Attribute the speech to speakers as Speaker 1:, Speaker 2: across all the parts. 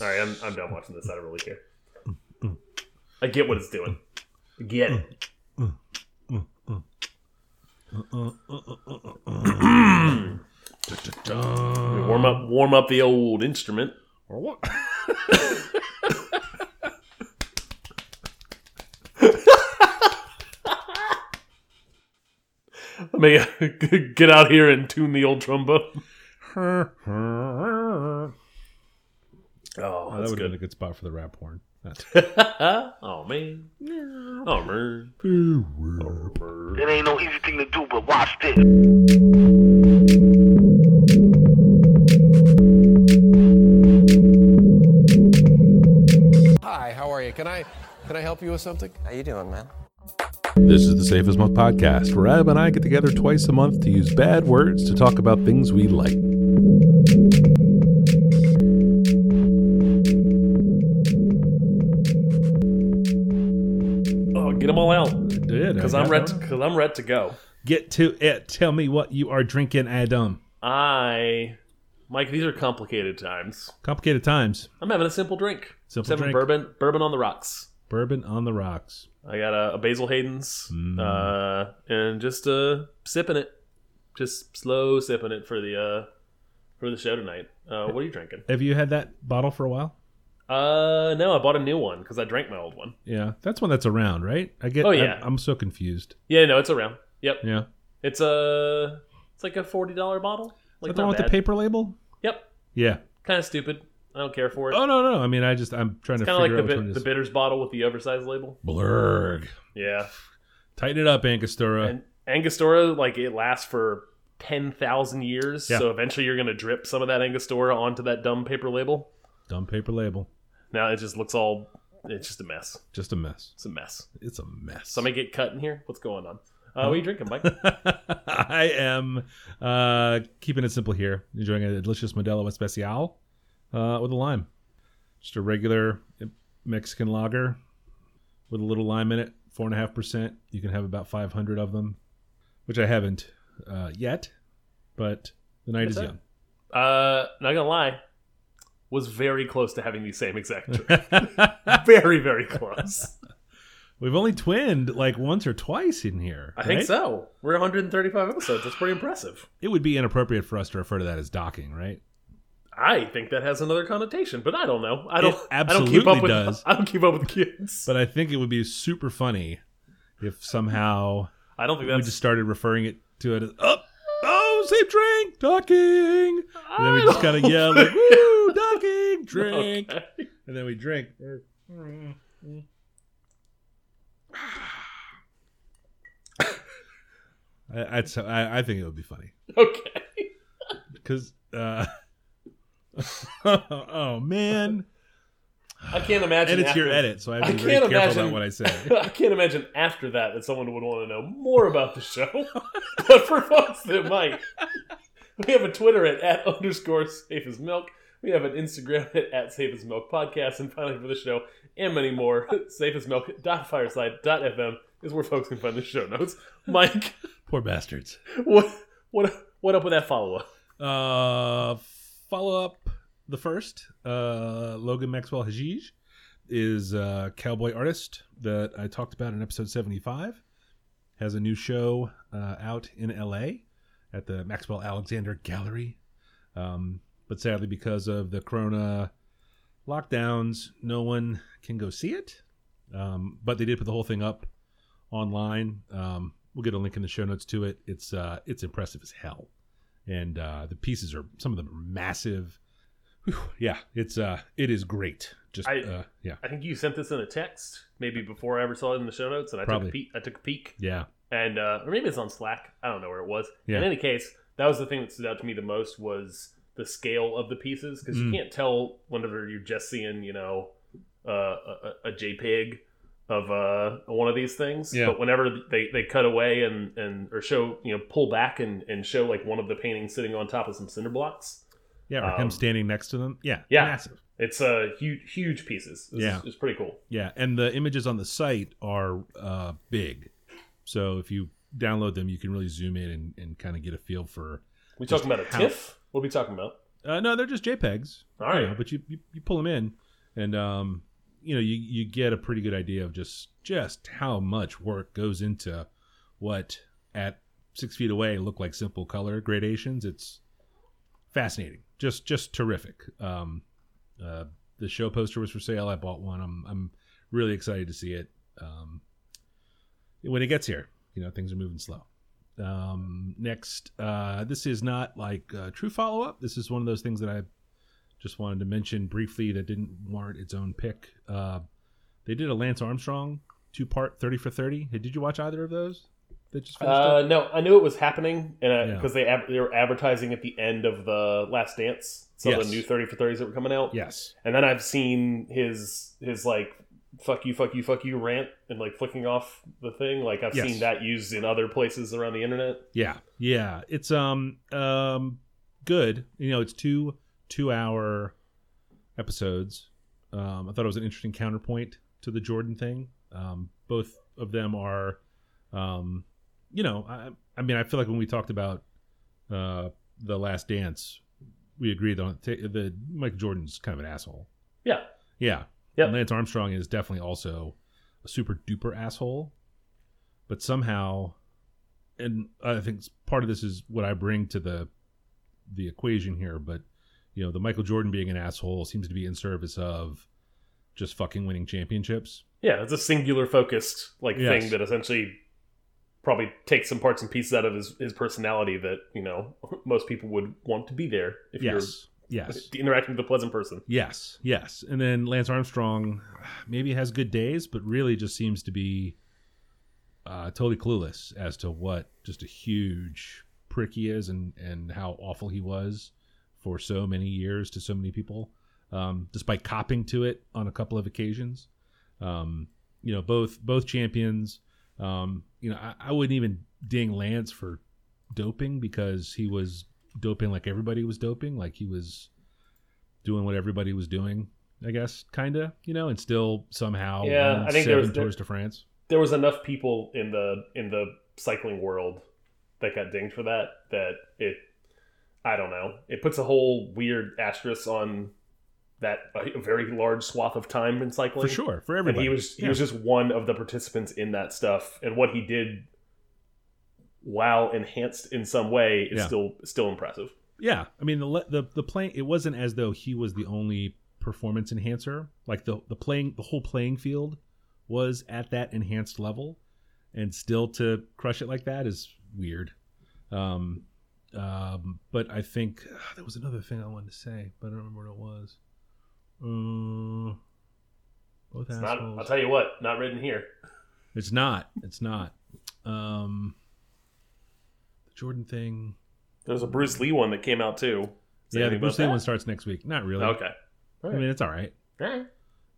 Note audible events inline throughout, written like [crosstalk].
Speaker 1: Right, I'm I'm done watching this. I don't really care. I get what it's doing. I get it. [clears throat] Warm up, warm up the old instrument.
Speaker 2: Or what? [laughs]
Speaker 1: Let me [laughs] get out here and tune the old trombone.
Speaker 2: Oh,
Speaker 1: Oh,
Speaker 2: that
Speaker 1: that's
Speaker 2: would have been a
Speaker 1: good.
Speaker 2: good spot for the rap horn. [laughs]
Speaker 1: oh man. Oh man. Oh,
Speaker 3: It ain't no easy thing to do, but watch this.
Speaker 4: Hi, how are you? Can I can I help you with something?
Speaker 5: How you doing, man?
Speaker 2: This is the Safe as Milk podcast, where Ab and I get together twice a month to use bad words to talk about things we like.
Speaker 1: Them all out.
Speaker 2: Did
Speaker 1: Because I'm ready. Because I'm ready to go.
Speaker 2: Get to it. Tell me what you are drinking, Adam.
Speaker 1: I, Mike, these are complicated times.
Speaker 2: Complicated times.
Speaker 1: I'm having a simple drink.
Speaker 2: Simple
Speaker 1: having
Speaker 2: drink.
Speaker 1: bourbon, bourbon on the rocks.
Speaker 2: Bourbon on the rocks.
Speaker 1: I got a, a Basil Hayden's,
Speaker 2: Mm.
Speaker 1: uh, and just uh, sipping it, just slow sipping it for the uh, for the show tonight. Uh, what are you drinking?
Speaker 2: Have you had that bottle for a while?
Speaker 1: Uh, no, I bought a new one because I drank my old one.
Speaker 2: Yeah, that's one that's around, right? I get.
Speaker 1: Oh, yeah.
Speaker 2: I, am so confused.
Speaker 1: Yeah, no, it's around. Yep,
Speaker 2: Yeah,
Speaker 1: it's a it's like a forty dollar bottle.
Speaker 2: is
Speaker 1: Like
Speaker 2: that the one with the paper label?
Speaker 1: Yep,
Speaker 2: Yeah.
Speaker 1: kind of stupid. I don't care for it.
Speaker 2: Oh no, no. I mean, I just I'm trying to
Speaker 1: kind of
Speaker 2: figure
Speaker 1: like
Speaker 2: out
Speaker 1: the bit, the bitters bottle with the oversized label.
Speaker 2: Blurg.
Speaker 1: Yeah,
Speaker 2: Tighten it up, Angostura.
Speaker 1: and Angostura like it lasts for ten thousand years.
Speaker 2: Yeah.
Speaker 1: So eventually you're gonna drip some of that Angostura onto that dumb paper label.
Speaker 2: Dumb paper label.
Speaker 1: Now it just looks all. It's just a mess.
Speaker 2: Just a mess.
Speaker 1: It's a mess.
Speaker 2: It's a mess.
Speaker 1: Somebody get cut in here. What's going on? Uh, what are you drinking, Mike? [laughs]
Speaker 2: I am uh, keeping it simple here. Enjoying a delicious Modelo Especial uh, with a lime. Just a regular Mexican lager with a little lime in it, four and a half percent. You can have about five hundred of them, which I haven't uh, yet, but the night is young.
Speaker 1: Uh, not gonna lie, was very close to having the same exact [laughs] drink. very, very close.
Speaker 2: We've only twinned like once or twice in here.
Speaker 1: I think so. We're 135 episodes. That's pretty impressive.
Speaker 2: It would be inappropriate for us to refer to that as docking, right?
Speaker 1: I think that has another connotation, but I don't know. I don't.
Speaker 2: It
Speaker 1: I don't keep
Speaker 2: absolutely
Speaker 1: up with.
Speaker 2: does.
Speaker 1: I don't keep up with kids.
Speaker 2: But I think it would be super funny if somehow
Speaker 1: I don't think
Speaker 2: we just started referring it to it as oh, safe drink docking and then we just kind of yell like woo docking [laughs] drink.
Speaker 1: Okay.
Speaker 2: and then we drink. I, I'd, so- I, I think it would be funny.
Speaker 1: Okay. [laughs]
Speaker 2: because uh, [laughs] oh man
Speaker 1: I can't imagine.
Speaker 2: and it's your edit so I have to be very
Speaker 1: can't
Speaker 2: careful
Speaker 1: imagine-
Speaker 2: about what I say [laughs]
Speaker 1: I can't imagine after that that someone would want to know more about the show. [laughs] but for folks that might, we have a Twitter at, at underscore safe as milk. We have an Instagram at, at safe as milk podcast. And finally, for the show and many more, [laughs] safe as milk.fireside.fm is where folks can find the show notes. Mike,
Speaker 2: poor bastards
Speaker 1: what what what up with that follow up?
Speaker 2: Uh, follow up the first, uh, Logan Maxwell Hagege is a cowboy artist that I talked about in episode 75. Has a new show uh, out in LA at the Maxwell Alexander Gallery. Um, but sadly, because of the corona lockdowns, no one can go see it. Um, but they did put the whole thing up online. Um, we'll get a link in the show notes to it. It's uh, it's impressive as hell and uh, the pieces are some of them are massive. Whew, yeah, it's uh, it is great. Just
Speaker 1: I-
Speaker 2: uh, yeah,
Speaker 1: I think you sent this in a text maybe before I ever saw it in the show notes, and I
Speaker 2: Probably.
Speaker 1: took a peek. I took a peek.
Speaker 2: yeah,
Speaker 1: and uh, or maybe it's on Slack. I don't know where it was.
Speaker 2: Yeah.
Speaker 1: In any case, that was the thing that stood out to me the most was the scale of the pieces because
Speaker 2: Mm.
Speaker 1: you can't tell whenever you're just seeing you know uh, a, a JPEG of uh, one of these things.
Speaker 2: Yeah.
Speaker 1: But whenever they, they cut away and, and or show you know pull back and, and show like one of the paintings sitting on top of some cinder blocks,
Speaker 2: yeah. Or him
Speaker 1: Um,
Speaker 2: standing next to them. Yeah,
Speaker 1: yeah.
Speaker 2: massive.
Speaker 1: it's uh, huge huge pieces. It's,
Speaker 2: Yeah.
Speaker 1: it's pretty cool.
Speaker 2: Yeah, and the images on the site are uh, big, so if you download them, you can really zoom in and, and kind of get a feel for.
Speaker 1: We talking about a TIFF? What are we talking about?
Speaker 2: Uh, no, they're just JPEGs.
Speaker 1: All
Speaker 2: you know, but you, you you pull them in, and um, you know, you you get a pretty good idea of just just how much work goes into what at six feet away look like simple color gradations. It's fascinating, just just terrific. Um, uh, the show poster was for sale. I bought one. I'm I'm really excited to see it. Um, when it gets here, you know, things are moving slow. Um, next, uh, this is not like a true follow up. This is one of those things that I just wanted to mention briefly that didn't warrant its own pick. Uh, they did a Lance Armstrong two part 30 for 30. Hey, did you watch either of those? That just finished
Speaker 1: Uh,
Speaker 2: up?
Speaker 1: no, I knew it was happening, and
Speaker 2: Yeah.
Speaker 1: because they they were advertising at the end of the Last Dance, so
Speaker 2: Yes.
Speaker 1: the new thirty for thirties that were coming out.
Speaker 2: Yes.
Speaker 1: And then I've seen his his like fuck you, fuck you, fuck you rant and like flicking off the thing. Like I've
Speaker 2: Yes.
Speaker 1: seen that used in other places around the internet.
Speaker 2: Yeah. Yeah. It's um um good. You know, it's two two hour episodes. Um, I thought it was an interesting counterpoint to the Jordan thing. Um, both of them are, um, you know, I, I mean, I feel like when we talked about uh, the Last Dance, we agreed on t- the Michael Jordan's kind of an asshole.
Speaker 1: Yeah,
Speaker 2: Yeah.
Speaker 1: Yep.
Speaker 2: And Lance Armstrong is definitely also a super duper asshole. But somehow, and I think part of this is what I bring to the the equation here, but you know, the Michael Jordan being an asshole seems to be in service of just fucking winning championships.
Speaker 1: yeah, it's a singular focused like
Speaker 2: Yes.
Speaker 1: thing that essentially probably take some parts and pieces out of his his personality that you know [laughs] most people would want to be there if
Speaker 2: Yes.
Speaker 1: you're
Speaker 2: Yes.
Speaker 1: interacting with a pleasant person.
Speaker 2: Yes, yes. And then Lance Armstrong maybe has good days, but really just seems to be uh, totally clueless as to what just a huge prick he is and, and how awful he was for so many years to so many people, um, despite copping to it on a couple of occasions. Um, you know, both both champions. Um, you know, I, I wouldn't even ding Lance for doping because he was doping like everybody was doping, like he was doing what everybody was doing, I guess, kind of, you know, and still somehow
Speaker 1: Yeah, I think there was- there-
Speaker 2: Tours de France.
Speaker 1: there was enough people in the in the cycling world that got dinged for that that it I don't know. It puts a whole weird asterisk on that a very large swath of time in cycling.
Speaker 2: For sure, for
Speaker 1: And
Speaker 2: everybody.
Speaker 1: he was he
Speaker 2: Yeah.
Speaker 1: was just one of the participants in that stuff and what he did while enhanced in some way is
Speaker 2: Yeah.
Speaker 1: still still impressive.
Speaker 2: Yeah, I mean the the the playing. It wasn't as though he was the only performance enhancer. Like the the playing the whole playing field was at that enhanced level, and still to crush it like that is weird. Um, um, but I think there was another thing I wanted to say, but I don't remember what it was. Uh, both
Speaker 1: It's not
Speaker 2: assholes.
Speaker 1: I'll tell you what, not written here.
Speaker 2: It's not. It's not. Um, the Jordan thing.
Speaker 1: There's a Bruce Lee one that came out too. Is
Speaker 2: Yeah, the Bruce Lee
Speaker 1: that?
Speaker 2: one starts next week. Not really.
Speaker 1: Okay.
Speaker 2: I mean, it's all right.
Speaker 1: Alright.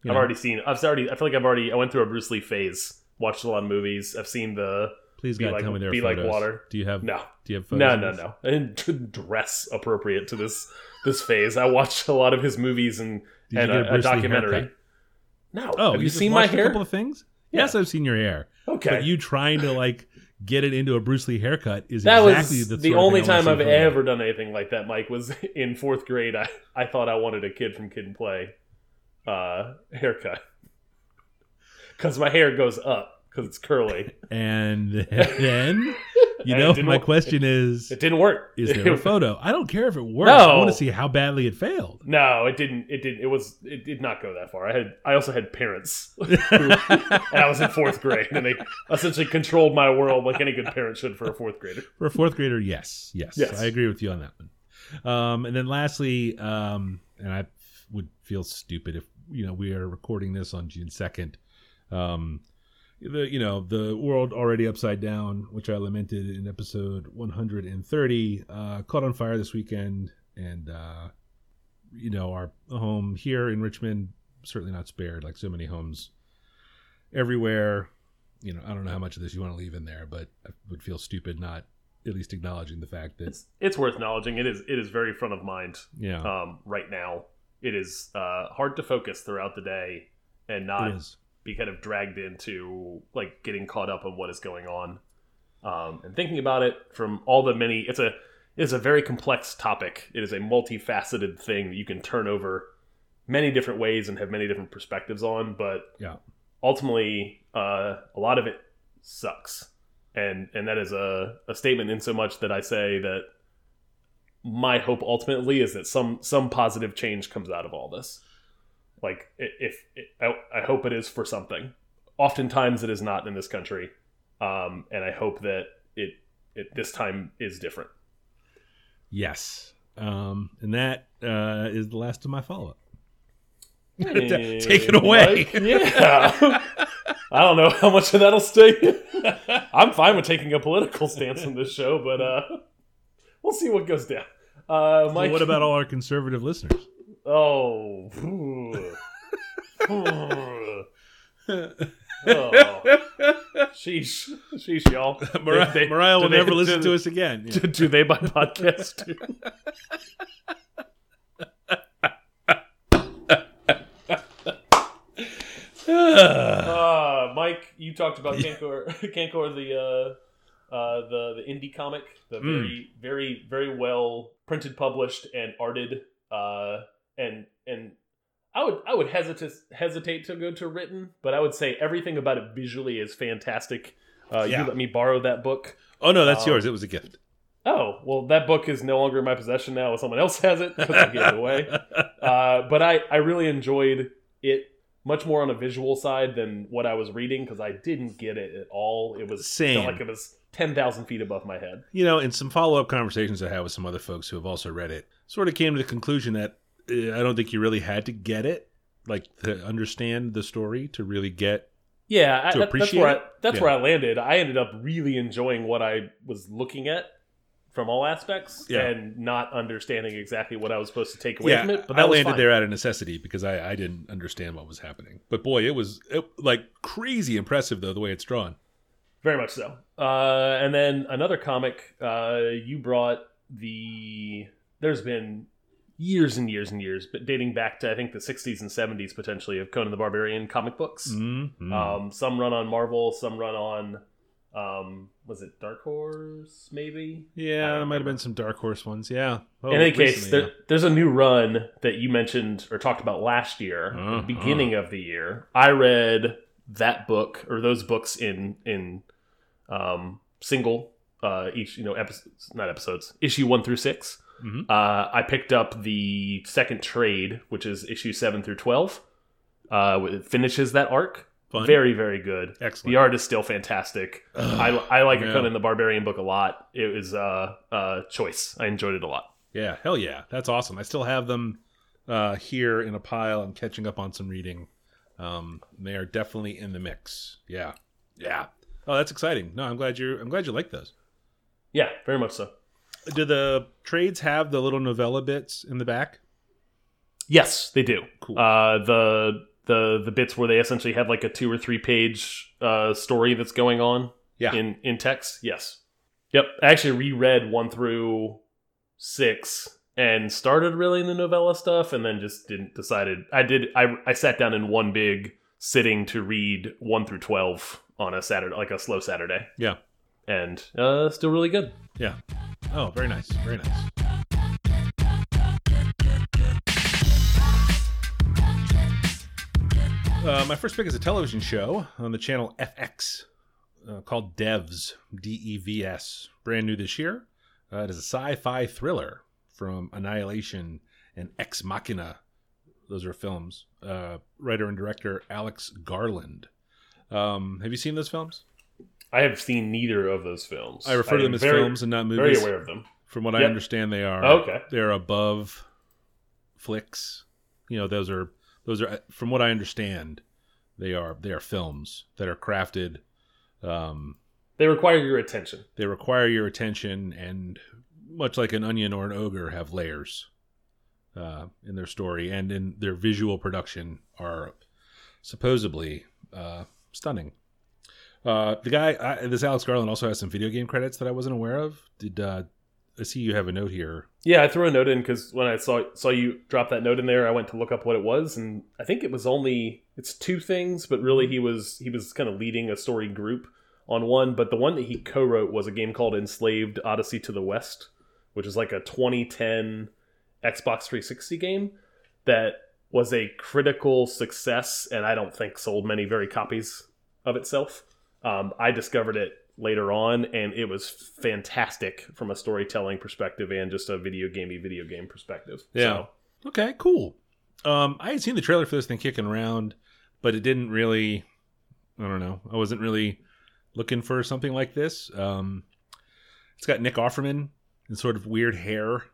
Speaker 2: You
Speaker 1: I've
Speaker 2: know,
Speaker 1: already seen. I've already. I feel like I've already. I went through a Bruce Lee phase. Watched a lot of movies. I've seen the.
Speaker 2: Please,
Speaker 1: be
Speaker 2: God,
Speaker 1: like-
Speaker 2: tell me there are
Speaker 1: be like water.
Speaker 2: Do you have?
Speaker 1: No,
Speaker 2: Do you have photos?
Speaker 1: no, no, no. I didn't [laughs] dress appropriate to this this phase. I watched a lot of his movies and
Speaker 2: Did you
Speaker 1: and
Speaker 2: get a
Speaker 1: a, a
Speaker 2: Bruce Lee
Speaker 1: documentary.
Speaker 2: haircut?
Speaker 1: No.
Speaker 2: Oh,
Speaker 1: have you,
Speaker 2: just
Speaker 1: seen my hair?
Speaker 2: A couple of things. Yes, I've seen your hair.
Speaker 1: Okay.
Speaker 2: But you trying to like get it into a Bruce Lee haircut is
Speaker 1: that
Speaker 2: exactly
Speaker 1: was
Speaker 2: the,
Speaker 1: the, only
Speaker 2: thing I wanna
Speaker 1: time I've
Speaker 2: from you.
Speaker 1: ever done anything like that. Mike was [laughs] in fourth grade. I I thought I wanted a kid from Kid and Play uh, haircut because my hair goes up because it's curly. [laughs]
Speaker 2: And then, [laughs] you know, my
Speaker 1: work.
Speaker 2: question is:
Speaker 1: It didn't work.
Speaker 2: Is [laughs] there a photo? I don't care if it works.
Speaker 1: No.
Speaker 2: I want to see how badly it failed.
Speaker 1: No, it didn't. It didn't. It was. It did not go that far. I had. I also had parents, [laughs] who, and I was in fourth grade, and they essentially controlled my world like any good parent should for a fourth grader.
Speaker 2: For a fourth grader, yes, yes,
Speaker 1: Yes.
Speaker 2: I agree with you on that one. Um, and then lastly, um, and I would feel stupid if you know we are recording this on June second. Um, the you know the world already upside down, which I lamented in episode 130, uh, caught on fire this weekend, and uh, you know our home here in Richmond certainly not spared, like so many homes everywhere. You know, I don't know how much of this you want to leave in there, but I would feel stupid not at least acknowledging the fact that
Speaker 1: It's it's worth acknowledging. It is. It is very front of mind
Speaker 2: yeah,
Speaker 1: um, right now. It is uh, hard to focus throughout the day and not. Be kind of dragged into like getting caught up on what is going on um, and thinking about it from all the many. It's a it is a very complex topic. It is a multifaceted thing that you can turn over many different ways and have many different perspectives on. But
Speaker 2: Yeah.
Speaker 1: ultimately, uh, a lot of it sucks, and and that is a, a statement in so much that I say that my hope ultimately is that some some positive change comes out of all this. Like if, if I, I hope it is for something. Oftentimes it is not in this country, um, and I hope that it it this time is different.
Speaker 2: Yes. Um, and that uh, is the last of my follow up.
Speaker 1: Hey, [laughs]
Speaker 2: Take it away.
Speaker 1: Mike. Yeah. [laughs] I don't know how much of that'll stay. [laughs] I'm fine with taking a political stance on this show, but uh, we'll see what goes down. Uh,
Speaker 2: So
Speaker 1: Mike,
Speaker 2: what about all our conservative listeners?
Speaker 1: Oh. [laughs] Oh. Sheesh. Sheesh, y'all. [laughs]
Speaker 2: Mariah,
Speaker 1: They- they-
Speaker 2: Mariah will
Speaker 1: do they-
Speaker 2: never listen
Speaker 1: do-
Speaker 2: to us again. Yeah. [laughs]
Speaker 1: Do, do they buy podcasts too? Uh, Mike, you talked about Kankor, Kankor, the uh, uh, the the indie comic, the
Speaker 2: Mm.
Speaker 1: very very very well printed, published, and arted, uh, and and I would I would hesitate hesitate to go to written, but I would say everything about it visually is fantastic. Uh,
Speaker 2: Yeah.
Speaker 1: You let me borrow that book.
Speaker 2: oh no, that's
Speaker 1: Um,
Speaker 2: yours. It was a gift.
Speaker 1: Oh well, that book is no longer in my possession now. Someone else has it I gave it away. Uh, but I, I really enjoyed it much more on a visual side than what I was reading because I didn't get it at all. It was
Speaker 2: Same.
Speaker 1: felt like it was ten thousand feet above my head.
Speaker 2: you know, in some follow up conversations I had with some other folks who have also read it, sort of came to the conclusion that I don't think you really had to get it, like to understand the story to really get.
Speaker 1: Yeah, I,
Speaker 2: To
Speaker 1: that- that's
Speaker 2: appreciate
Speaker 1: where I, that's
Speaker 2: Yeah.
Speaker 1: where I landed. I ended up really enjoying what I was looking at from all aspects
Speaker 2: Yeah.
Speaker 1: and not understanding exactly what I was supposed to take away
Speaker 2: yeah,
Speaker 1: from it. But
Speaker 2: I landed
Speaker 1: fine.
Speaker 2: there out of necessity because I, I didn't understand what was happening. But boy, it was it, like crazy impressive though the way it's drawn.
Speaker 1: Very much so. Uh, and then another comic, uh, you brought the. There's been years and years and years, but dating back to I think the 60s and 70s potentially of Conan the Barbarian comic books.
Speaker 2: Mm-hmm.
Speaker 1: Um, some run on Marvel, some run on. Um, was it Dark Horse? Maybe.
Speaker 2: Yeah, there might have been some dark horse ones. Yeah. Oh,
Speaker 1: In any case,
Speaker 2: recently,
Speaker 1: there, there's a new run that you mentioned or talked about last year, the beginning of the year. I read that book or those books in in um, single uh, each you know episodes, not episodes, issue one through 6
Speaker 2: Mhm.
Speaker 1: Uh, I picked up the second trade, which is issue seven through twelve. Uh, it finishes that arc.
Speaker 2: Fun.
Speaker 1: Very very good.
Speaker 2: excellent.
Speaker 1: The art is still fantastic. I, I like a
Speaker 2: Yeah.
Speaker 1: Conan the Barbarian book a lot. It was uh, a choice. I enjoyed it a lot.
Speaker 2: Yeah, hell yeah, that's awesome. I still have them uh, here in a pile. I'm catching up on some reading. Um, they are definitely in the mix. Yeah, yeah. Oh, that's exciting. No, I'm glad you're. I'm glad you like those.
Speaker 1: Yeah, very much so.
Speaker 2: Do the trades have the little novella bits in the back?
Speaker 1: Yes, they do.
Speaker 2: Cool.
Speaker 1: Uh, the the the bits where they essentially have like a two or three page uh, story that's going on
Speaker 2: Yeah.
Speaker 1: in in text. Yes. Yep. I actually reread one through six and started really in the novella stuff, and then just didn't decided. I did. I I sat down in one big sitting to read one through twelve on a Saturday, like a slow Saturday,
Speaker 2: Yeah.
Speaker 1: and uh, still really good.
Speaker 2: Yeah. Oh, very nice. Very nice. Uh, my first pick is a television show on the channel FX uh, called Devs, D E V S. Brand new this year. Uh, it is a sci fi thriller from Annihilation and Ex Machina. Those are films. Uh, writer and director Alex Garland. Um, have you seen those films?
Speaker 1: I have seen neither of those films.
Speaker 2: I refer to them as
Speaker 1: very,
Speaker 2: films and not movies.
Speaker 1: Very aware of them.
Speaker 2: From what I understand, they are
Speaker 1: Oh, okay.
Speaker 2: They're above flicks. You know, those are those are from what I understand, they are they are films that are crafted. Um,
Speaker 1: They require your attention.
Speaker 2: they require your attention, and much like an onion or an ogre, have layers uh, in their story and in their visual production are supposedly uh, stunning. Uh, the guy, I, this Alex Garland, also has some video game credits that I wasn't aware of. Did uh, I see you have a note here?
Speaker 1: Yeah, I threw a note in because when I saw saw you drop that note in there, I went to look up what it was, and I think it was only it's two things, but really he was he was kind of leading a story group on one. But the one that he co-wrote was a game called Enslaved Odyssey to the West, which is like a 2010 Xbox 360 game that was a critical success, and I don't think sold many very copies of itself. Um, I discovered it later on, and it was fantastic from a storytelling perspective and just a video gamey video game perspective.
Speaker 2: Yeah.
Speaker 1: So,
Speaker 2: Okay, cool. Um, I had seen the trailer for this thing kicking around, but it didn't really. I don't know. I wasn't really looking for something like this. Um, it's got Nick Offerman and sort of weird hair,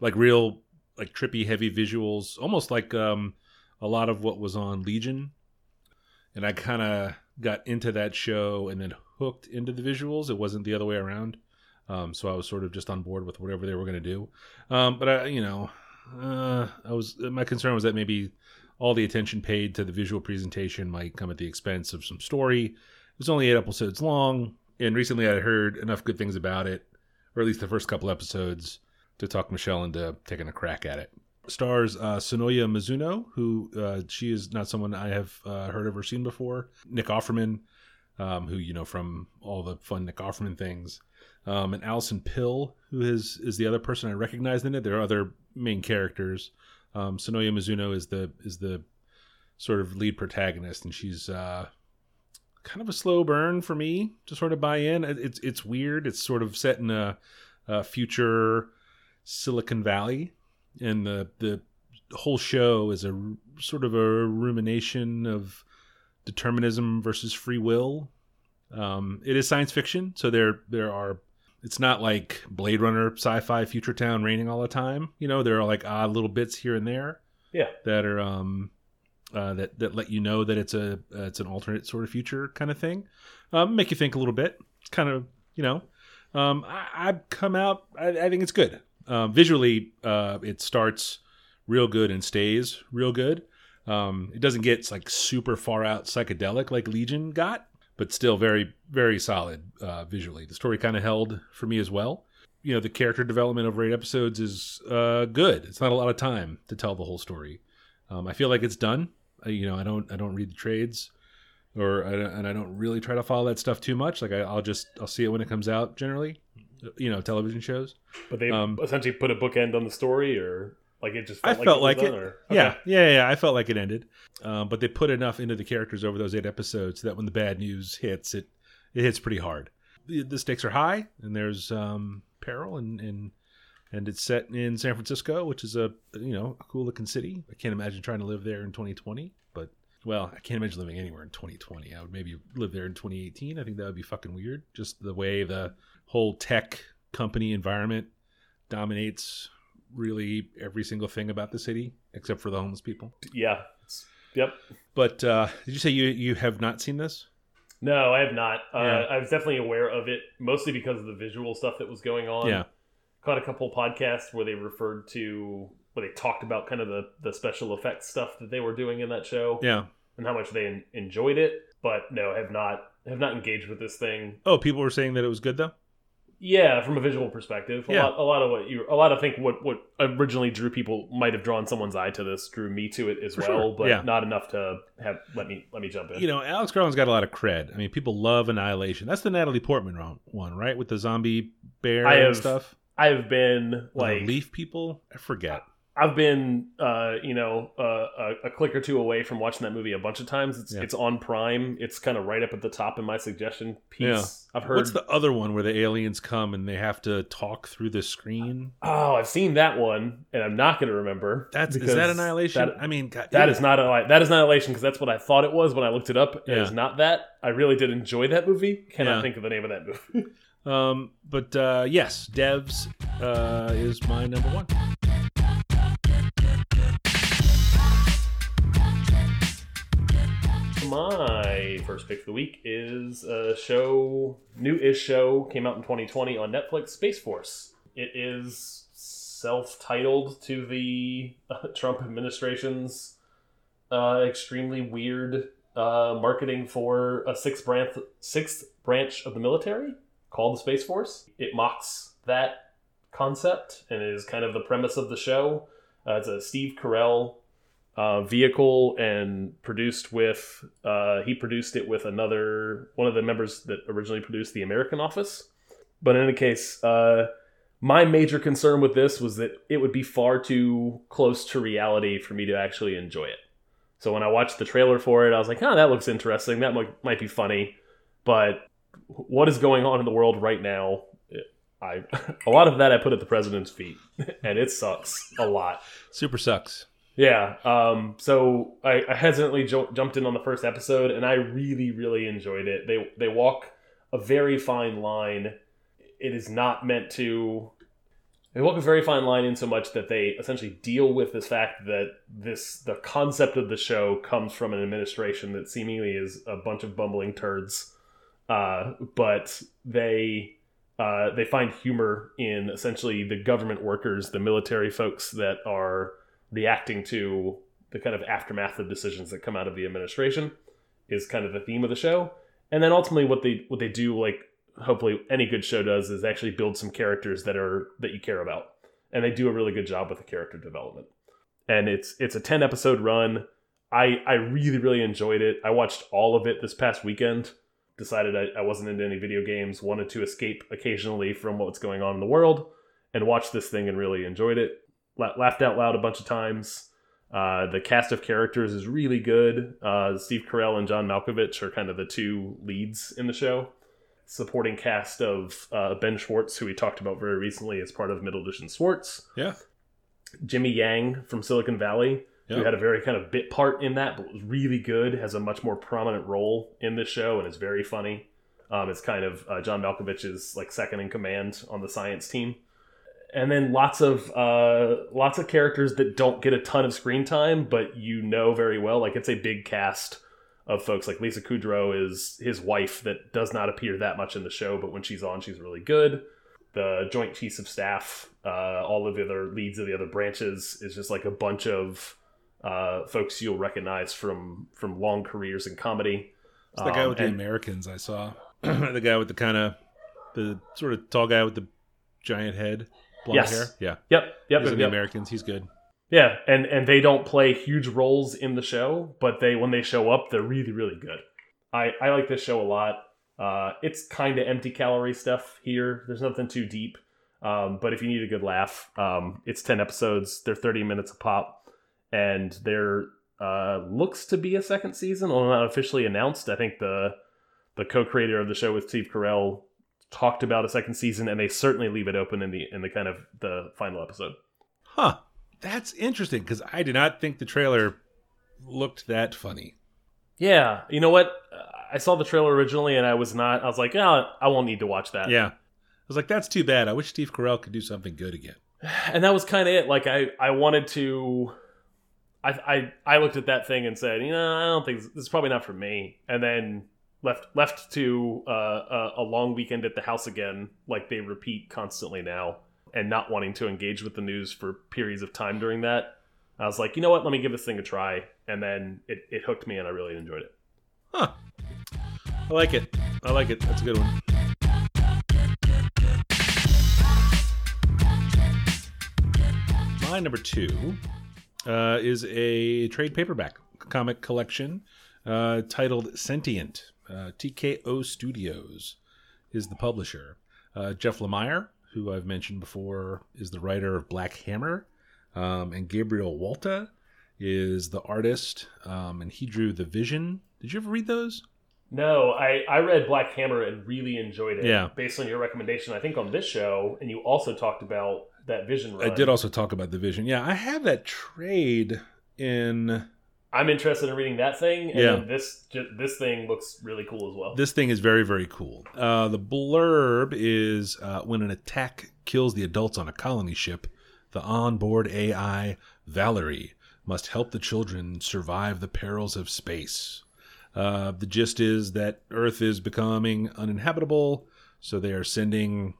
Speaker 2: like real, like trippy, heavy visuals, almost like um, a lot of what was on Legion. And I kind of got into that show and then hooked into the visuals. It wasn't the other way around. Um, so I was sort of just on board with whatever they were going to do. Um, but I, you know, uh, I was my concern was that maybe all the attention paid to the visual presentation might come at the expense of some story. It was only eight episodes long, and recently I heard enough good things about it, or at least the first couple episodes, to talk Michelle into taking a crack at it. Stars uh, Sonoya Mizuno, who uh, she is not someone I have uh, heard of or seen before. Nick Offerman, um, who you know from all the fun Nick Offerman things, um, and Allison Pill, who is is the other person I recognized in it. There are other main characters. Um, Sonoya Mizuno is the is the sort of lead protagonist, and she's uh, kind of a slow burn for me to sort of buy in. It's it's weird. It's sort of set in a, a future Silicon Valley, and the the whole show is a sort of a rumination of determinism versus free will. Um, it is science fiction, so there there are. It's not like Blade Runner, sci-fi, future town raining all the time. You know, there are like odd little bits here and there
Speaker 1: yeah.
Speaker 2: that are um uh, that that let you know that it's a uh, it's an alternate sort of future kind of thing. Um, make you think a little bit. It's kind of you know, um, I, I've come out. I, I think it's good. Um, visually, uh, it starts real good and stays real good. Um, it doesn't get like super far out psychedelic like Legion got, but still very very solid uh, visually. The story kind of held for me as well. You know, the character development over eight episodes is uh, good. It's not a lot of time to tell the whole story. Um, I feel like it's done. I, you know, I don't I don't read the trades, or I and I don't really try to follow that stuff too much. Like I, I'll just I'll see it when it comes out. Generally, you know, television shows.
Speaker 1: But they
Speaker 2: Um,
Speaker 1: essentially put a bookend on the story, or like it just.
Speaker 2: I
Speaker 1: Felt
Speaker 2: felt
Speaker 1: was
Speaker 2: like it. Yeah, yeah, yeah. I felt like it ended, um, but they put enough into the characters over those eight episodes that when the bad news hits, it it hits pretty hard. The, the stakes are high, and there's um, peril, and and and it's set in San Francisco, which is a you know a cool looking city. I can't imagine trying to live there in 2020, but well, I can't imagine living anywhere in 2020. I would maybe live there in 2018. I think that would be fucking weird. Just the way the whole tech company environment dominates really every single thing about the city except for the homeless people.
Speaker 1: Yeah. Yep.
Speaker 2: But uh, did you say you you have not seen this?
Speaker 1: No, I have not. Uh, I was definitely aware of it, mostly because of the visual stuff that was going on.
Speaker 2: Yeah.
Speaker 1: Caught a couple podcasts where they referred to, where they talked about kind of the, the special effects stuff that they were doing in that show
Speaker 2: Yeah.
Speaker 1: and how much they en- enjoyed it. But no, have not have not engaged with this thing.
Speaker 2: Oh, people were saying that it was good though.
Speaker 1: Yeah, from a visual perspective, a
Speaker 2: Yeah.
Speaker 1: lot, a lot of what you, a lot of think what what originally drew people might have drawn someone's eye to this, drew me to it as
Speaker 2: For
Speaker 1: well,
Speaker 2: sure,
Speaker 1: but
Speaker 2: yeah.
Speaker 1: not enough to have let me let me jump in.
Speaker 2: You know, Alex Garland's got a lot of cred. I mean, people love Annihilation. That's the Natalie Portman one, right? With the zombie bear
Speaker 1: I
Speaker 2: and
Speaker 1: have,
Speaker 2: stuff.
Speaker 1: I have been
Speaker 2: Like
Speaker 1: like
Speaker 2: leaf people. I forget.
Speaker 1: I've been, uh, you know, uh, a, a click or two away from watching that movie a bunch of times. It's
Speaker 2: Yeah.
Speaker 1: it's on Prime. It's kind of right up at the top in my suggestion piece.
Speaker 2: Yeah.
Speaker 1: I've heard.
Speaker 2: What's the other one where the aliens come and they have to talk through the screen?
Speaker 1: Oh, I've seen that one, and I'm not going to remember.
Speaker 2: That's is that Annihilation?
Speaker 1: That,
Speaker 2: I mean, God,
Speaker 1: that
Speaker 2: it-
Speaker 1: is not that is Annihilation because that's what I thought it was when I looked it up. It
Speaker 2: Yeah.
Speaker 1: is not that. I really did enjoy that movie. Cannot
Speaker 2: Yeah.
Speaker 1: think of the name of that movie.
Speaker 2: Um, but uh, yes, Devs uh, is my number one.
Speaker 1: My first pick of the week is a show, new-ish show, came out in 2020 on Netflix, Space Force. It is self-titled to the [laughs] Trump administration's uh, extremely weird uh, marketing for a sixth branch, sixth branch of the military called the Space Force. It mocks that concept and is kind of the premise of the show. Uh, it's a Steve Carell uh, vehicle and produced with uh, he produced it with another one of the members that originally produced the American Office. But in any case, uh, My major concern with this was that it would be far too close to reality for me to actually enjoy it. So when I watched the trailer for it, I was like, "Oh, that looks interesting. That might, might be funny." But what is going on in the world right now? I [laughs] a lot of that I put at the president's feet, [laughs] and it sucks a lot.
Speaker 2: Super sucks.
Speaker 1: Yeah. Um, so I, I hesitantly ju- jumped in on the first episode, and I really, really enjoyed it. They they walk a very fine line. It is not meant to. They walk a very fine line in so much that they essentially deal with this fact that this the concept of the show comes from an administration that seemingly is a bunch of bumbling turds, uh, but they uh, they find humor in essentially the government workers, the military folks that are reacting to the kind of aftermath of decisions that come out of the administration is kind of the theme of the show. And then ultimately what they what they do like hopefully any good show does is actually build some characters that are that you care about. And they do a really good job with the character development. And it's it's a 10 episode run. I I really really enjoyed it. I watched all of it this past weekend. Decided I, I wasn't into any video games, wanted to escape occasionally from what's going on in the world and watched this thing and really enjoyed it laughed out loud a bunch of times. Uh, the cast of characters is really good. Uh, Steve Carell and John Malkovich are kind of the two leads in the show. Supporting cast of uh, Ben Schwartz, who we talked about very recently as part of Middleditch and Schwartz.
Speaker 2: Yeah.
Speaker 1: Jimmy Yang from Silicon Valley,
Speaker 2: Yeah.
Speaker 1: who had a very kind of bit part in that, but was really good. Has a much more prominent role in this show and is very funny. Um, it's kind of uh, John Malkovich's like second in command on the science team and then lots of uh, lots of characters that don't get a ton of screen time, but you know very well. Like it's a big cast of folks. Like Lisa Kudrow is his wife that does not appear that much in the show, but when she's on, she's really good. The Joint Chiefs of Staff, uh, all of the other leads of the other branches, is just like a bunch of uh, folks you'll recognize from from long careers in comedy.
Speaker 2: It's the guy
Speaker 1: Um,
Speaker 2: with the Americans I saw. [clears throat] the guy with the kind of the sort of tall guy with the giant head, blonde
Speaker 1: Yes.
Speaker 2: hair. Yeah,
Speaker 1: Yep, yep,
Speaker 2: he's
Speaker 1: yep.
Speaker 2: the Americans. He's good.
Speaker 1: Yeah, and and they don't play huge roles in the show, but they when they show up, they're really really good. I I like this show a lot. Uh, it's kind of empty calorie stuff here. There's nothing too deep, um, but if you need a good laugh, um, it's ten episodes. They're thirty minutes a pop, and there uh, looks to be a second season, although not officially announced. I think the the co-creator of the show with Steve Carell talked about a second season, and they certainly leave it open in the in the kind of the final episode.
Speaker 2: Huh. That's interesting because I did not think the trailer looked that funny.
Speaker 1: Yeah, you know what? I saw the trailer originally, and I was not. I was like, oh, I won't need to watch that.
Speaker 2: Yeah. I was like, that's too bad. I wish Steve Carell could do something good again. [sighs]
Speaker 1: and that was kind of it. Like I, I wanted to. I, I, I looked at that thing and said, you know, I don't think this is probably not for me. And then left left to uh, a, a long weekend at the house again, like they repeat constantly now, and not wanting to engage with the news for periods of time during that. I was like, you know what? Let me give this thing a try, and then it, it hooked me, and I really enjoyed it.
Speaker 2: Huh. I like it. I like it. That's a good one. My number two uh, is a trade paperback comic collection uh, titled Sentient. Uh, TKO Studios is the publisher. Uh, Jeff Lemire, who I've mentioned before, is the writer of Black Hammer, um, and Gabriel Walta is the artist, um, and he drew The Vision. Did you ever read those?
Speaker 1: No, I, I read Black Hammer and really enjoyed it.
Speaker 2: Yeah.
Speaker 1: Based on your recommendation, I think on this show, and you also talked about that Vision run.
Speaker 2: I did also talk about The Vision. Yeah, I have that trade in.
Speaker 1: I'm interested in reading that thing, and
Speaker 2: Yeah.
Speaker 1: this this thing looks really cool as well.
Speaker 2: This thing is very, very cool. Uh, the blurb is uh, when an attack kills the adults on a colony ship, the onboard AI Valerie must help the children survive the perils of space. Uh, the gist is that Earth is becoming uninhabitable, so they are sending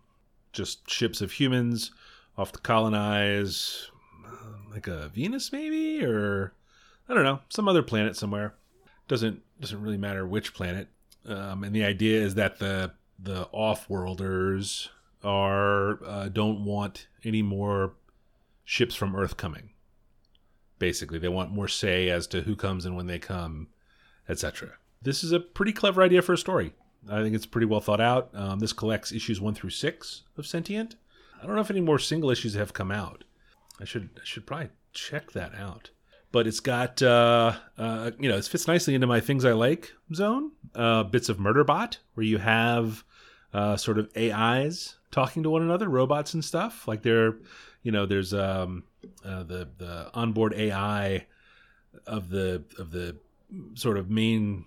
Speaker 2: just ships of humans off to colonize, uh, like a Venus, maybe, or I don't know, some other planet somewhere. Doesn't doesn't really matter which planet. Um, and the idea is that the the off-worlders are uh, don't want any more ships from Earth coming. Basically, they want more say as to who comes and when they come, etc. This is a pretty clever idea for a story. I think it's pretty well thought out. Um, this collects issues one through six of Sentient. I don't know if any more single issues have come out. I should I should probably check that out. But it's got uh, uh, you know it fits nicely into my things I like zone. Uh, bits of Murderbot where you have uh, sort of AIs talking to one another, robots and stuff. Like they're you know there's um, uh, the the onboard AI of the of the sort of main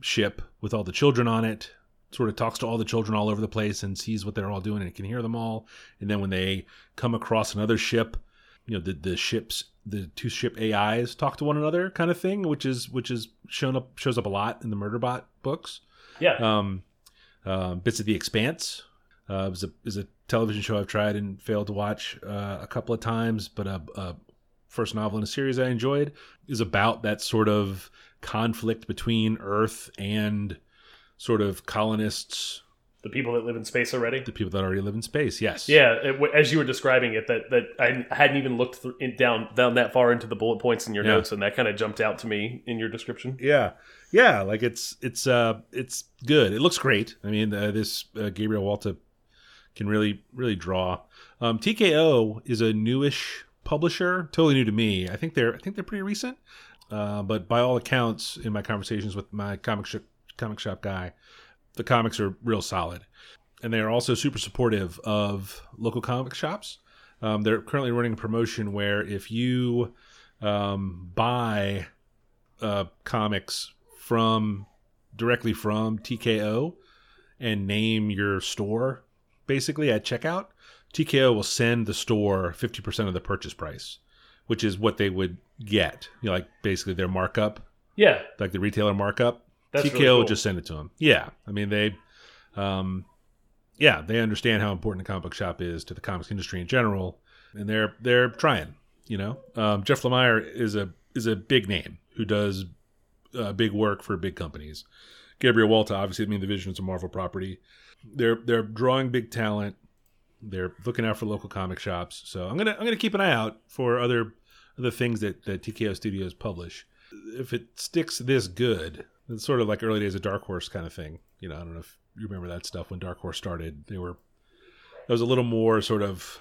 Speaker 2: ship with all the children on it sort of talks to all the children all over the place and sees what they're all doing and can hear them all and then when they come across another ship you know the the ships the two ship ais talk to one another kind of thing which is which is shown up shows up a lot in the murderbot books
Speaker 1: Yeah.
Speaker 2: um uh, bits of the expanse uh, is a is a television show I've tried and failed to watch uh, a couple of times, but a, a first novel in a series I enjoyed is about that sort of conflict between Earth and sort of colonists,
Speaker 1: the people that live in space already.
Speaker 2: the people that already live in space. Yes.
Speaker 1: Yeah, it, as you were describing it, that that I hadn't even looked in, down down that far into the bullet points in your
Speaker 2: Yeah.
Speaker 1: notes, and that kind of jumped out to me in your description.
Speaker 2: Yeah, yeah, like it's it's uh it's good. It looks great. I mean, uh, this uh, Gabriel Walta can really really draw. Um, TKO is a newish publisher, totally new to me. I think they're I think they're pretty recent, uh, but by all accounts, in my conversations with my comic shop comic shop guy, the comics are real solid, and they are also super supportive of local comic shops. Um, they're currently running a promotion where if you um, buy uh, comics from directly from TKO and name your store basically at checkout, TKO will send the store 50% of the purchase price, which is what they would get. You know, like basically their markup,
Speaker 1: Yeah,
Speaker 2: like the retailer markup.
Speaker 1: That's
Speaker 2: TKO
Speaker 1: really cool.
Speaker 2: just send it to them. Yeah. I mean, they, um, yeah, they understand how important the comic book shop is to the comics industry in general, and they're they're trying. You know, um, Jeff Lemire is a is a big name who does uh, big work for big companies. Gabriel Walta, obviously, I mean, the Vision is a Marvel property. They're they're drawing big talent. They're looking out for local comic shops. So I'm gonna I'm gonna keep an eye out for other other things that, that TKO Studios publish. If it sticks this good, it's sort of like early days of Dark Horse kind of thing. You know, I don't know if you remember that stuff when Dark Horse started. They were it was a little more sort of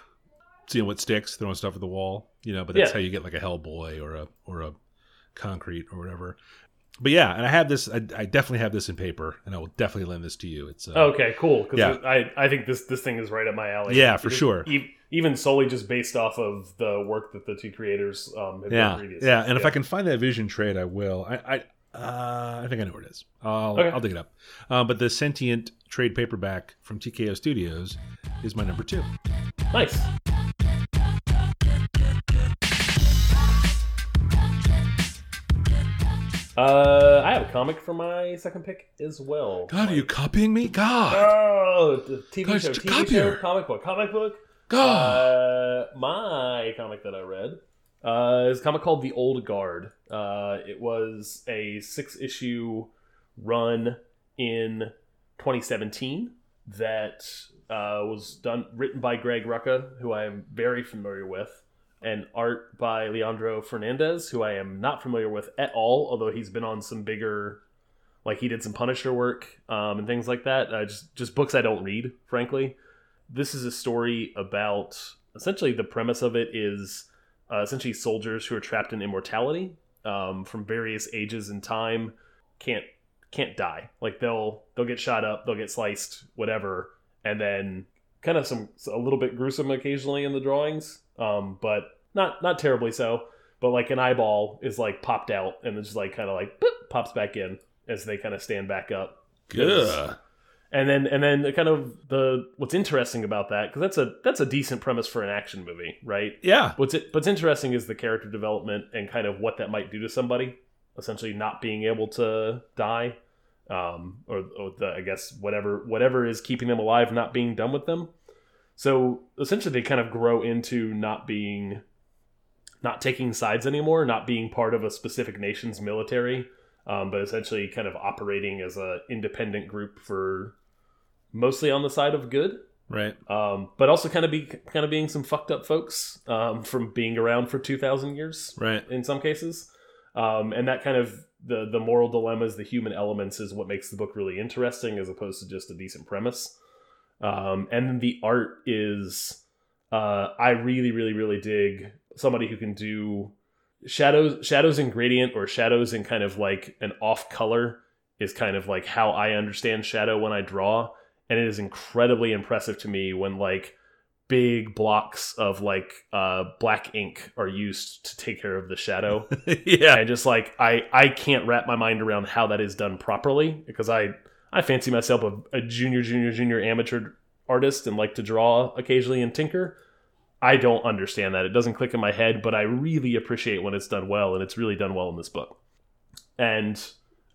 Speaker 2: seeing what sticks, throwing stuff at the wall. You know, but that's
Speaker 1: Yeah.
Speaker 2: how you get like a Hellboy or a or a Concrete or whatever. But yeah, and I have this. I, I definitely have this in paper, and I will definitely lend this to you. It's uh,
Speaker 1: Okay, cool. Because
Speaker 2: Yeah.
Speaker 1: I, I think this this thing is right up my alley.
Speaker 2: Yeah, for
Speaker 1: Because
Speaker 2: sure.
Speaker 1: e- even solely just based off of the work that the two creators um, have done
Speaker 2: yeah,
Speaker 1: previously.
Speaker 2: yeah. And if I can find that Vision trade, I will. I I, uh, I think I know where it is. I'll
Speaker 1: Okay.
Speaker 2: I'll dig it up. Um, but the sentient trade paperback from TKO Studios is my number two.
Speaker 1: nice. Uh, I have a comic for my second pick as well.
Speaker 2: God, are you copying me? God,
Speaker 1: Oh, the TV
Speaker 2: God,
Speaker 1: show, TV show, comic book, comic book.
Speaker 2: God.
Speaker 1: Uh, my comic that I read uh, is a comic called The Old Guard. Uh, it was a six issue run in 2017 that uh, was done written by Greg Rucka, who I am very familiar with, and art by Leandro Fernandez, who I am not familiar with at all, although he's been on some bigger like he did some Punisher work um, and things like that. Uh, just just books I don't read, frankly. This is a story about essentially the premise of it is uh, essentially soldiers who are trapped in immortality um, from various ages and time can't can't die. Like they'll they'll get shot up, they'll get sliced, whatever, and then kind of some a little bit gruesome occasionally in the drawings, um, but not not terribly so. But like an eyeball is like popped out and it's just like kind of like boop, pops back in as they kind of stand back up.
Speaker 2: Good.
Speaker 1: And then and then the kind of the what's interesting about that because that's a that's a decent premise for an action movie, right?
Speaker 2: Yeah.
Speaker 1: What's it, what's interesting is the character development and kind of what that might do to somebody, essentially not being able to die, um, or, or the, I guess whatever whatever is keeping them alive not being done with them. So essentially, they kind of grow into not being, not taking sides anymore, not being part of a specific nation's military, um, but essentially kind of operating as a independent group for mostly on the side of good
Speaker 2: Right.
Speaker 1: um, but also kind of be kind of being some fucked up folks um, from being around for two thousand years
Speaker 2: Right.
Speaker 1: in some cases, um, and that kind of the the moral dilemmas, the human elements, is what makes the book really interesting as opposed to just a decent premise. Um, and then the art is Uh, I really, really, really dig somebody who can do shadows, shadows in gradient or shadows in kind of like an off color is kind of like how I understand shadow when I draw, and it is incredibly impressive to me when like big blocks of like uh, black ink are used to take care of the shadow. [laughs]
Speaker 2: yeah.
Speaker 1: and just like I I can't wrap my mind around how that is done properly because I I fancy myself a, a junior junior junior amateur artist and like to draw occasionally and tinker. I don't understand that. It doesn't click in my head, but I really appreciate when it's done well, and it's really done well in this book. And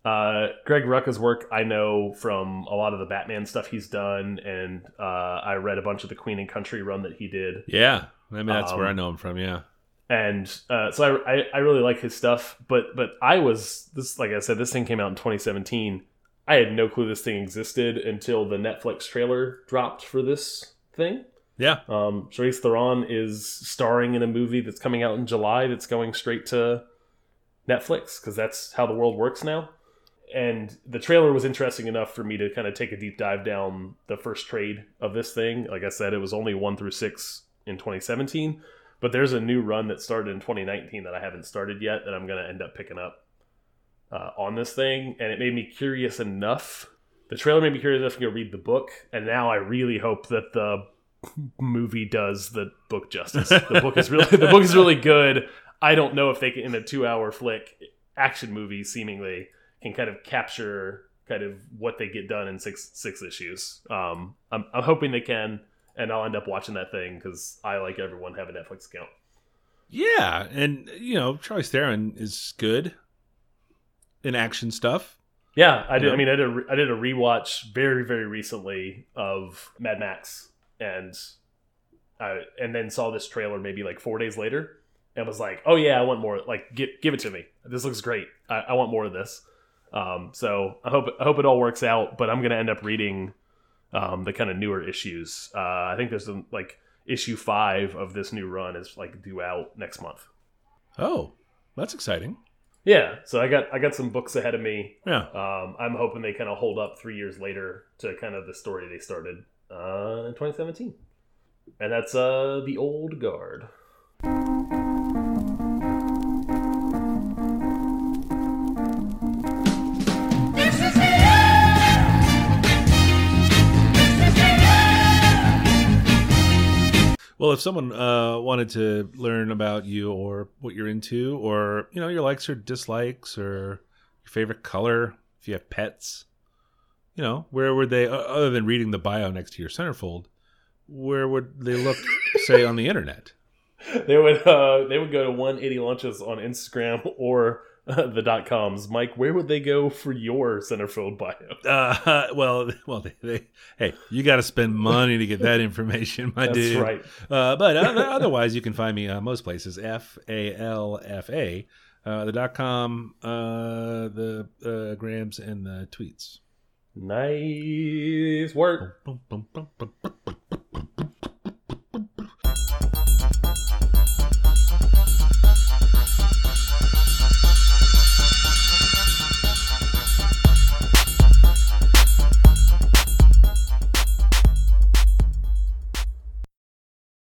Speaker 1: uh, Greg Rucka's work I know from a lot of the Batman stuff he's done, and uh, I read a bunch of the Queen and Country run that he did
Speaker 2: Yeah. I mean, that's where
Speaker 1: Um,
Speaker 2: I know him from. Yeah.
Speaker 1: and uh, so I, I I really like his stuff. But but I was this like I said, this thing came out in 2017. I had no clue this thing existed until the Netflix trailer dropped for this thing.
Speaker 2: Yeah.
Speaker 1: Um, Charlize Theron is starring in a movie that's coming out in July. That's going straight to Netflix because that's how the world works now. And the trailer was interesting enough for me to kind of take a deep dive down the first trade of this thing. Like I said, it was only one through six in 2017, but there's a new run that started in 2019 that I haven't started yet that I'm going to end up picking up uh, on this thing. And it made me curious enough. The trailer made me curious enough to go read the book, and now I really hope that the [laughs] movie does the book justice. The book is really the book is really good. I don't know if they can in a two hour flick action movie seemingly can kind of capture kind of what they get done in six six issues. Um, I'm I'm hoping they can, and I'll end up watching that thing because I like everyone have a Netflix account.
Speaker 2: Yeah. And, you know, Charlie Theron is good in action stuff.
Speaker 1: Yeah, I did.
Speaker 2: Yeah.
Speaker 1: I mean, I did. A, I did a rewatch very, very recently of Mad Max, and I and then saw this trailer maybe like four days later, and was like, "Oh yeah, I want more. Like, give give it to me. This looks great. I, I want more of this." Um, so I hope I hope it all works out. But I'm gonna end up reading um, the kind of newer issues. Uh, I think there's some, like issue five of this new run is like due out next month.
Speaker 2: Oh, that's exciting.
Speaker 1: Yeah, so I got I got some books ahead of me
Speaker 2: Yeah.
Speaker 1: Um, I'm hoping they kind of hold up three years later to kind of the story they started uh, in 2017, and that's uh, the old guard.
Speaker 2: Well, if someone uh, wanted to learn about you or what you're into, or you know your likes or dislikes, or your favorite color, if you have pets, you know, where would they, other than reading the bio next to your centerfold, where would they look, [laughs] say, on the internet?
Speaker 1: They would uh, they would go to 180 lunches on Instagram or [laughs] the dot coms. Mike, where would they go for your centerfold bio? [laughs]
Speaker 2: Uh, well, [laughs] well, they, they, hey, you got to spend money to get that information, my
Speaker 1: That's
Speaker 2: dude.
Speaker 1: right.
Speaker 2: Uh, but other, otherwise, you can find me uh, most places. F A L F A, uh, the dot com, uh, the uh, grams, and the tweets.
Speaker 1: Nice work.
Speaker 2: Bum, bum, bum.